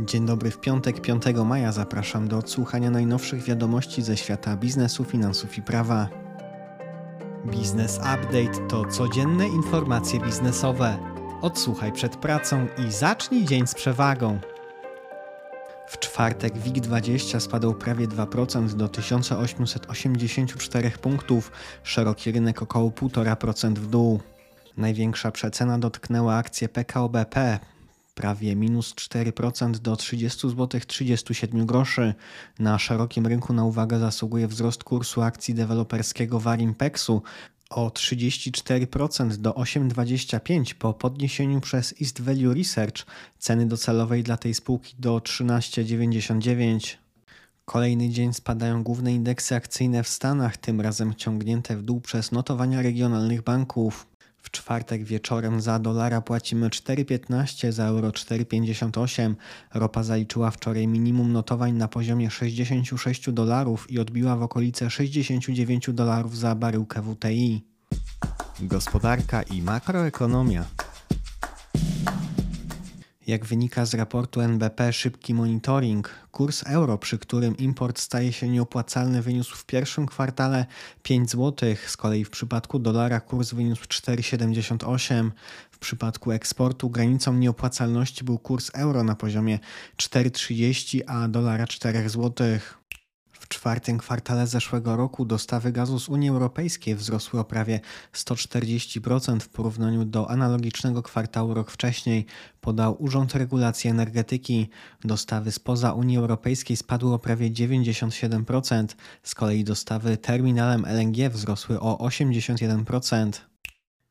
Dzień dobry w piątek, 5 maja zapraszam do odsłuchania najnowszych wiadomości ze świata biznesu, finansów i prawa. Biznes Update to codzienne informacje biznesowe. Odsłuchaj przed pracą i zacznij dzień z przewagą. W czwartek WIG20 spadł prawie 2% do 1884 punktów, szeroki rynek około 1,5% w dół. Największa przecena dotknęła akcję PKO BP, prawie minus 4% do 30 zł 37 groszy. Na szerokim rynku na uwagę zasługuje wzrost kursu akcji deweloperskiego Varimpexu o 34% do 8,25 po podniesieniu przez East Value Research ceny docelowej dla tej spółki do 13,99. Kolejny dzień spadają główne indeksy akcyjne w Stanach, tym razem ciągnięte w dół przez notowania regionalnych banków. W czwartek wieczorem za dolara płacimy 4,15, za euro 4,58. Ropa zaliczyła wczoraj minimum notowań na poziomie 66 dolarów i odbiła w okolice 69 dolarów za baryłkę WTI. Gospodarka i makroekonomia. Jak wynika z raportu NBP Szybki Monitoring, kurs euro, przy którym import staje się nieopłacalny, wyniósł w pierwszym kwartale 5 zł. Z kolei w przypadku dolara kurs wyniósł 4,78. W przypadku eksportu granicą nieopłacalności był kurs euro na poziomie 4,30, a dolara 4 zł. W czwartym kwartale zeszłego roku dostawy gazu z Unii Europejskiej wzrosły o prawie 140% w porównaniu do analogicznego kwartału rok wcześniej, podał Urząd Regulacji Energetyki. Dostawy spoza Unii Europejskiej spadły o prawie 97%, z kolei dostawy terminalem LNG wzrosły o 81%.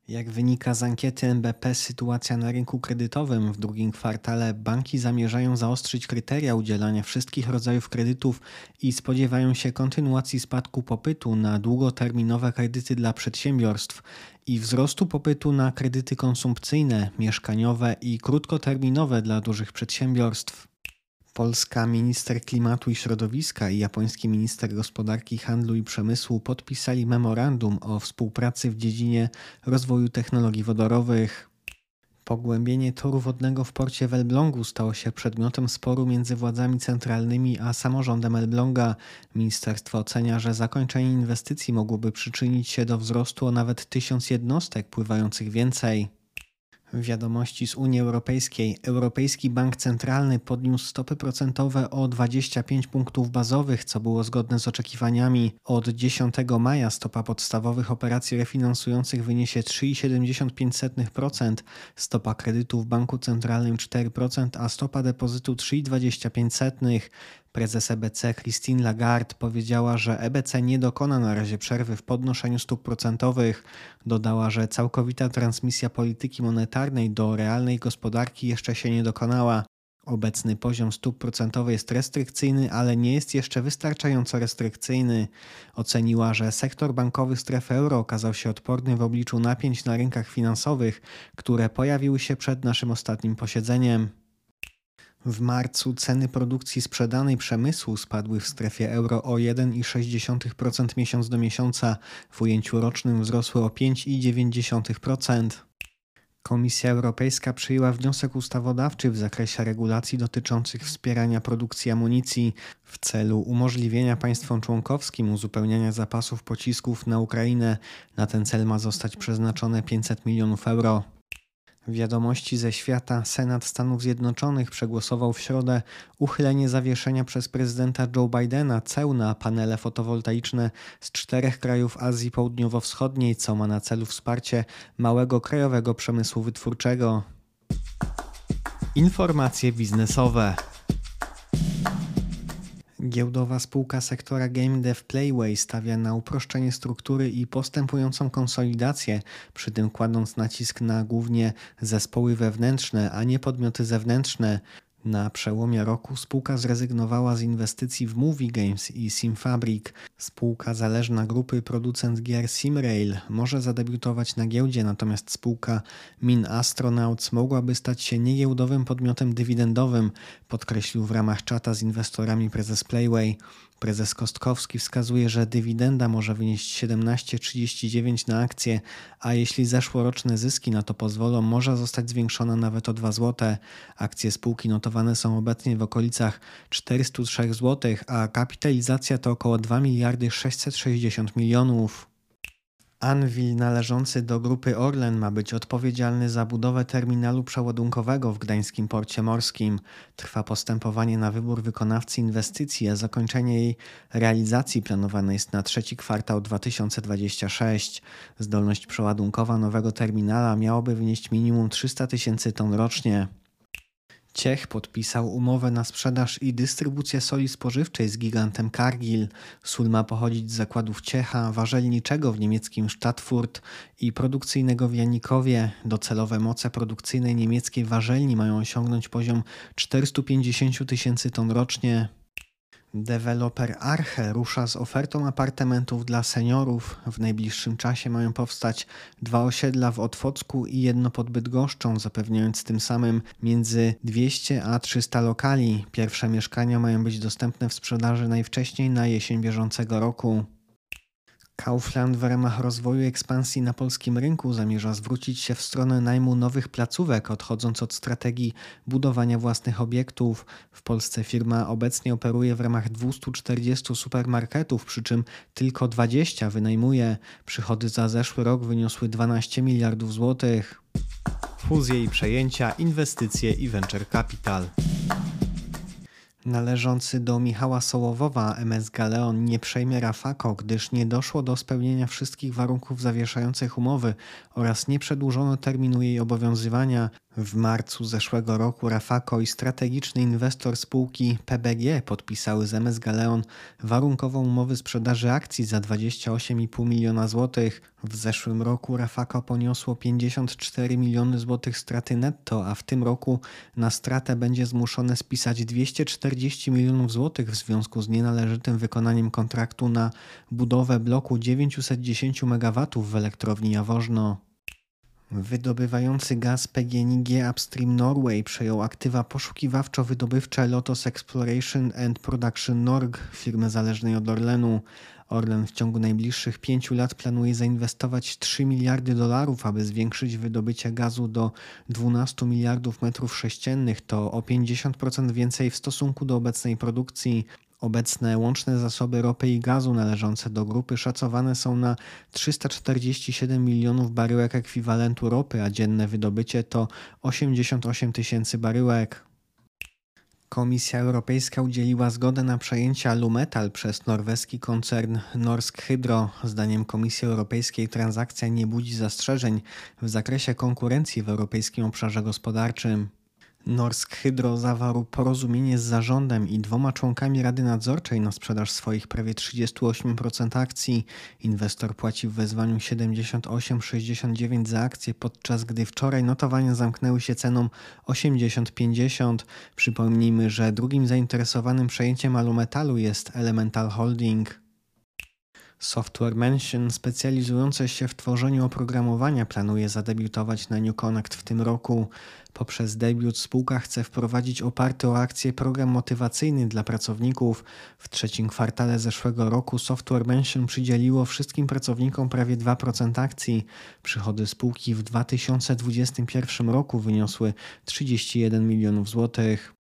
Jak wynika z ankiety NBP, sytuacja na rynku kredytowym w drugim kwartale banki zamierzają zaostrzyć kryteria udzielania wszystkich rodzajów kredytów i spodziewają się kontynuacji spadku popytu na długoterminowe kredyty dla przedsiębiorstw i wzrostu popytu na kredyty konsumpcyjne, mieszkaniowe i krótkoterminowe dla dużych przedsiębiorstw. Polska minister klimatu i środowiska i japoński minister gospodarki, handlu i przemysłu podpisali memorandum o współpracy w dziedzinie rozwoju technologii wodorowych. Pogłębienie toru wodnego w porcie w Elblągu stało się przedmiotem sporu między władzami centralnymi a samorządem Elbląga. Ministerstwo ocenia, że zakończenie inwestycji mogłoby przyczynić się do wzrostu o nawet tysiąc jednostek pływających więcej. Wiadomości z Unii Europejskiej. Europejski Bank Centralny podniósł stopy procentowe o 25 punktów bazowych, co było zgodne z oczekiwaniami. Od 10 maja stopa podstawowych operacji refinansujących wyniesie 3,75%, stopa kredytu w Banku Centralnym 4%, a stopa depozytu 3,25%. Prezes EBC Christine Lagarde powiedziała, że EBC nie dokona na razie przerwy w podnoszeniu stóp procentowych. Dodała, że całkowita transmisja polityki monetarnej do realnej gospodarki jeszcze się nie dokonała. Obecny poziom stóp procentowych jest restrykcyjny, ale nie jest jeszcze wystarczająco restrykcyjny. Oceniła, że sektor bankowy strefy euro okazał się odporny w obliczu napięć na rynkach finansowych, które pojawiły się przed naszym ostatnim posiedzeniem. W marcu ceny produkcji sprzedanej przemysłu spadły w strefie euro o 1,6% miesiąc do miesiąca, w ujęciu rocznym wzrosły o 5,9%. Komisja Europejska przyjęła wniosek ustawodawczy w zakresie regulacji dotyczących wspierania produkcji amunicji w celu umożliwienia państwom członkowskim uzupełniania zapasów pocisków na Ukrainę. Na ten cel ma zostać przeznaczone 500 milionów euro. Wiadomości ze świata Senat Stanów Zjednoczonych przegłosował w środę uchylenie zawieszenia przez prezydenta Joe Bidena ceł na panele fotowoltaiczne z czterech krajów Azji Południowo-Wschodniej, co ma na celu wsparcie małego krajowego przemysłu wytwórczego. Informacje biznesowe. Giełdowa spółka sektora Game Dev Playway stawia na uproszczenie struktury i postępującą konsolidację, przy tym kładąc nacisk na głównie zespoły wewnętrzne, a nie podmioty zewnętrzne. Na przełomie roku spółka zrezygnowała z inwestycji w Movie Games i Simfabric. Spółka zależna grupy producent gier Simrail może zadebiutować na giełdzie, natomiast spółka Min Astronauts mogłaby stać się niegiełdowym podmiotem dywidendowym, podkreślił w ramach czata z inwestorami prezes Playway. Prezes Kostkowski wskazuje, że dywidenda może wynieść 17,39 na akcję, a jeśli zeszłoroczne zyski na to pozwolą, może zostać zwiększona nawet o 2 zł. Akcje spółki notowane są obecnie w okolicach 403 zł, a kapitalizacja to około 2 miliardy 660 milionów. Anwil należący do grupy Orlen ma być odpowiedzialny za budowę terminalu przeładunkowego w Gdańskim Porcie Morskim. Trwa postępowanie na wybór wykonawcy inwestycji, a zakończenie jej realizacji planowane jest na trzeci kwartał 2026. Zdolność przeładunkowa nowego terminala miałoby wynieść minimum 300 tysięcy ton rocznie. Ciech podpisał umowę na sprzedaż i dystrybucję soli spożywczej z gigantem Cargill. Sól ma pochodzić z zakładów Ciecha, warzelniczego w niemieckim Stadtfurt i produkcyjnego w Janikowie. Docelowe moce produkcyjne niemieckiej warzelni mają osiągnąć poziom 450 tysięcy ton rocznie. Deweloper Arche rusza z ofertą apartamentów dla seniorów. W najbliższym czasie mają powstać dwa osiedla w Otwocku i jedno pod Bydgoszczą, zapewniając tym samym między 200 a 300 lokali. Pierwsze mieszkania mają być dostępne w sprzedaży najwcześniej na jesień bieżącego roku. Kaufland w ramach rozwoju ekspansji na polskim rynku zamierza zwrócić się w stronę najmu nowych placówek, odchodząc od strategii budowania własnych obiektów. W Polsce firma obecnie operuje w ramach 240 supermarketów, przy czym tylko 20 wynajmuje. Przychody za zeszły rok wyniosły 12 miliardów złotych. Fuzje i przejęcia, inwestycje i venture capital. Należący do Michała Sołowowa MS Galeon nie przejmie Rafako, gdyż nie doszło do spełnienia wszystkich warunków zawieszających umowy oraz nie przedłużono terminu jej obowiązywania. W marcu zeszłego roku Rafako i strategiczny inwestor spółki PBG podpisały z MS Galeon warunkową umowę sprzedaży akcji za 28,5 miliona złotych. W zeszłym roku Rafako poniosło 54 miliony złotych straty netto, a w tym roku na stratę będzie zmuszone spisać 240 milionów złotych w związku z nienależytym wykonaniem kontraktu na budowę bloku 910 MW w elektrowni Jaworzno. Wydobywający gaz PGNiG Upstream Norway przejął aktywa poszukiwawczo-wydobywcze Lotos Exploration and Production Norg, firmy zależnej od Orlenu. Orlen w ciągu najbliższych pięciu lat planuje zainwestować 3 miliardy dolarów, aby zwiększyć wydobycie gazu do 12 miliardów metrów sześciennych. To o 50% więcej w stosunku do obecnej produkcji. Obecne łączne zasoby ropy i gazu należące do grupy szacowane są na 347 milionów baryłek ekwiwalentu ropy, a dzienne wydobycie to 88 tysięcy baryłek. Komisja Europejska udzieliła zgody na przejęcie Alumetal przez norweski koncern Norsk Hydro. Zdaniem Komisji Europejskiej transakcja nie budzi zastrzeżeń w zakresie konkurencji w europejskim obszarze gospodarczym. Norsk Hydro zawarł porozumienie z zarządem i dwoma członkami Rady Nadzorczej na sprzedaż swoich prawie 38% akcji. Inwestor płaci w wezwaniu 78,69 za akcję, podczas gdy wczoraj notowania zamknęły się ceną 80,50. Przypomnijmy, że drugim zainteresowanym przejęciem Alumetalu jest Elemental Holding. Software Mansion specjalizujące się w tworzeniu oprogramowania planuje zadebiutować na New Connect w tym roku. Poprzez debiut spółka chce wprowadzić oparty o akcje program motywacyjny dla pracowników. W trzecim kwartale zeszłego roku Software Mansion przydzieliło wszystkim pracownikom prawie 2% akcji. Przychody spółki w 2021 roku wyniosły 31 milionów złotych.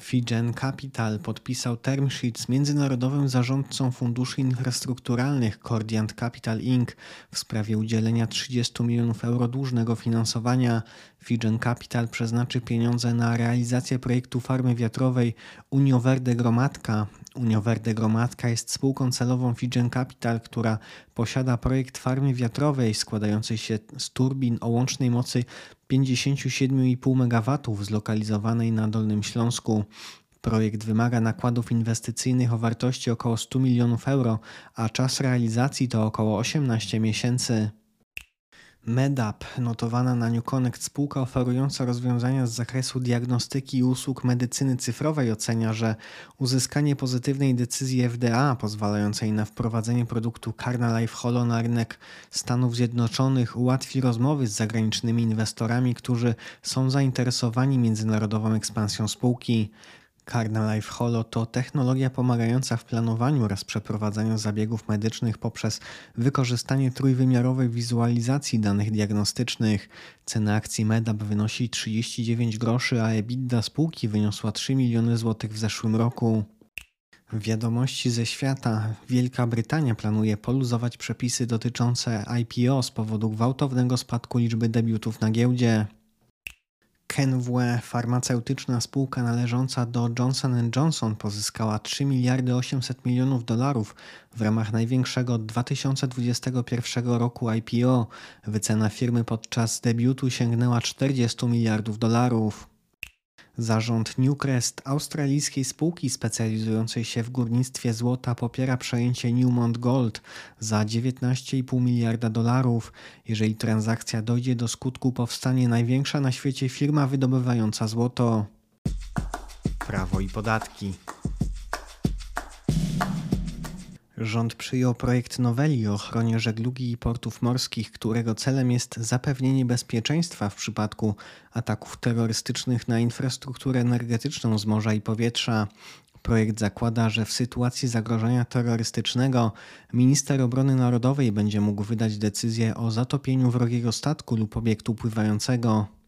Figen Capital podpisał term sheet z międzynarodowym zarządcą funduszy infrastrukturalnych Cordiant Capital Inc. w sprawie udzielenia 30 milionów euro dłużnego finansowania. Figen Capital przeznaczy pieniądze na realizację projektu farmy wiatrowej Uniowerde Gromadka. Uniowerde Gromadka jest spółką celową Figen Capital, która posiada projekt farmy wiatrowej składającej się z turbin o łącznej mocy 57,5 MW zlokalizowanej na Dolnym Śląsku. Projekt wymaga nakładów inwestycyjnych o wartości około 100 milionów euro, a czas realizacji to około 18 miesięcy. Medap, notowana na New Connect spółka oferująca rozwiązania z zakresu diagnostyki i usług medycyny cyfrowej ocenia, że uzyskanie pozytywnej decyzji FDA pozwalającej na wprowadzenie produktu Carna Life Holo na rynek Stanów Zjednoczonych ułatwi rozmowy z zagranicznymi inwestorami, którzy są zainteresowani międzynarodową ekspansją spółki. Carna Life Holo to technologia pomagająca w planowaniu oraz przeprowadzaniu zabiegów medycznych poprzez wykorzystanie trójwymiarowej wizualizacji danych diagnostycznych. Cena akcji Medab wynosi 39 groszy, a EBITDA spółki wyniosła 3 miliony złotych w zeszłym roku. Wiadomości ze świata. Wielka Brytania planuje poluzować przepisy dotyczące IPO z powodu gwałtownego spadku liczby debiutów na giełdzie. Kenwue, farmaceutyczna spółka należąca do Johnson Johnson, pozyskała 3 miliardy 800 milionów dolarów w ramach największego od 2021 roku IPO. Wycena firmy podczas debiutu sięgnęła 40 miliardów dolarów. Zarząd Newcrest, australijskiej spółki specjalizującej się w górnictwie złota, popiera przejęcie Newmont Gold za 19,5 miliarda dolarów. Jeżeli transakcja dojdzie do skutku, powstanie największa na świecie firma wydobywająca złoto. Prawo i podatki. Rząd przyjął projekt noweli o ochronie żeglugi i portów morskich, którego celem jest zapewnienie bezpieczeństwa w przypadku ataków terrorystycznych na infrastrukturę energetyczną z morza i powietrza. Projekt zakłada, że w sytuacji zagrożenia terrorystycznego minister obrony narodowej będzie mógł wydać decyzję o zatopieniu wrogiego statku lub obiektu pływającego.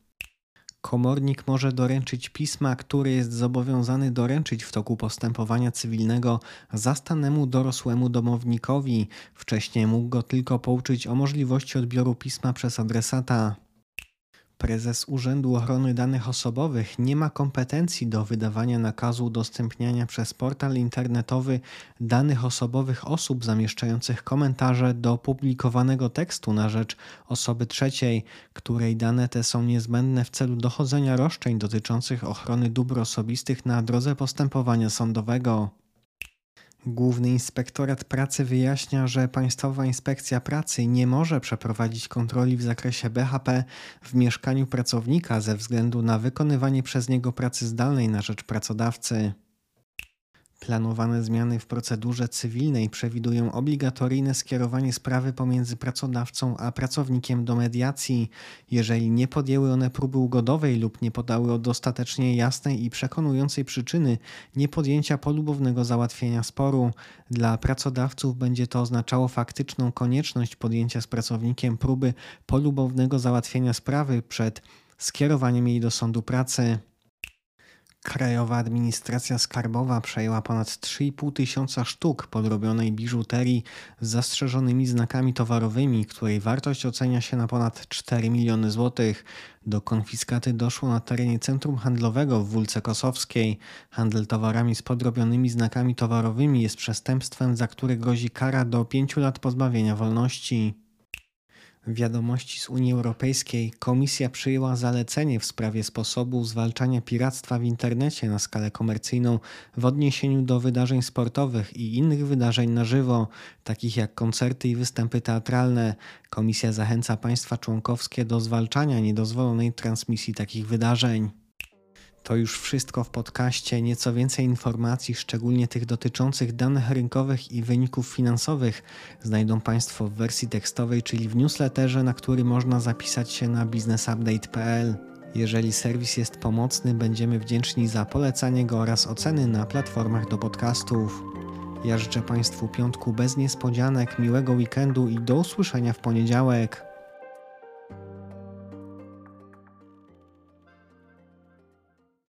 Komornik może doręczyć pisma, które jest zobowiązany doręczyć w toku postępowania cywilnego zastanemu dorosłemu domownikowi. Wcześniej mógł go tylko pouczyć o możliwości odbioru pisma przez adresata. Prezes Urzędu Ochrony Danych Osobowych nie ma kompetencji do wydawania nakazu udostępniania przez portal internetowy danych osobowych osób zamieszczających komentarze do publikowanego tekstu na rzecz osoby trzeciej, której dane te są niezbędne w celu dochodzenia roszczeń dotyczących ochrony dóbr osobistych na drodze postępowania sądowego. Główny Inspektorat Pracy wyjaśnia, że Państwowa Inspekcja Pracy nie może przeprowadzić kontroli w zakresie BHP w mieszkaniu pracownika ze względu na wykonywanie przez niego pracy zdalnej na rzecz pracodawcy. Planowane zmiany w procedurze cywilnej przewidują obligatoryjne skierowanie sprawy pomiędzy pracodawcą a pracownikiem do mediacji, jeżeli nie podjęły one próby ugodowej lub nie podały dostatecznie jasnej i przekonującej przyczyny niepodjęcia polubownego załatwienia sporu. Dla pracodawców będzie to oznaczało faktyczną konieczność podjęcia z pracownikiem próby polubownego załatwienia sprawy przed skierowaniem jej do sądu pracy. Krajowa Administracja Skarbowa przejęła ponad 3,5 tysiąca sztuk podrobionej biżuterii z zastrzeżonymi znakami towarowymi, której wartość ocenia się na ponad 4 miliony złotych. Do konfiskaty doszło na terenie centrum handlowego w Wólce Kosowskiej. Handel towarami z podrobionymi znakami towarowymi jest przestępstwem, za które grozi kara do 5 lat pozbawienia wolności. Wiadomości z Unii Europejskiej Komisja przyjęła zalecenie w sprawie sposobu zwalczania piractwa w internecie na skalę komercyjną w odniesieniu do wydarzeń sportowych i innych wydarzeń na żywo, takich jak koncerty i występy teatralne. Komisja zachęca państwa członkowskie do zwalczania niedozwolonej transmisji takich wydarzeń. To już wszystko w podcaście. Nieco więcej informacji, szczególnie tych dotyczących danych rynkowych i wyników finansowych, znajdą Państwo w wersji tekstowej, czyli w newsletterze, na który można zapisać się na businessupdate.pl. Jeżeli serwis jest pomocny, będziemy wdzięczni za polecanie go oraz oceny na platformach do podcastów. Ja życzę Państwu piątku bez niespodzianek, miłego weekendu i do usłyszenia w poniedziałek.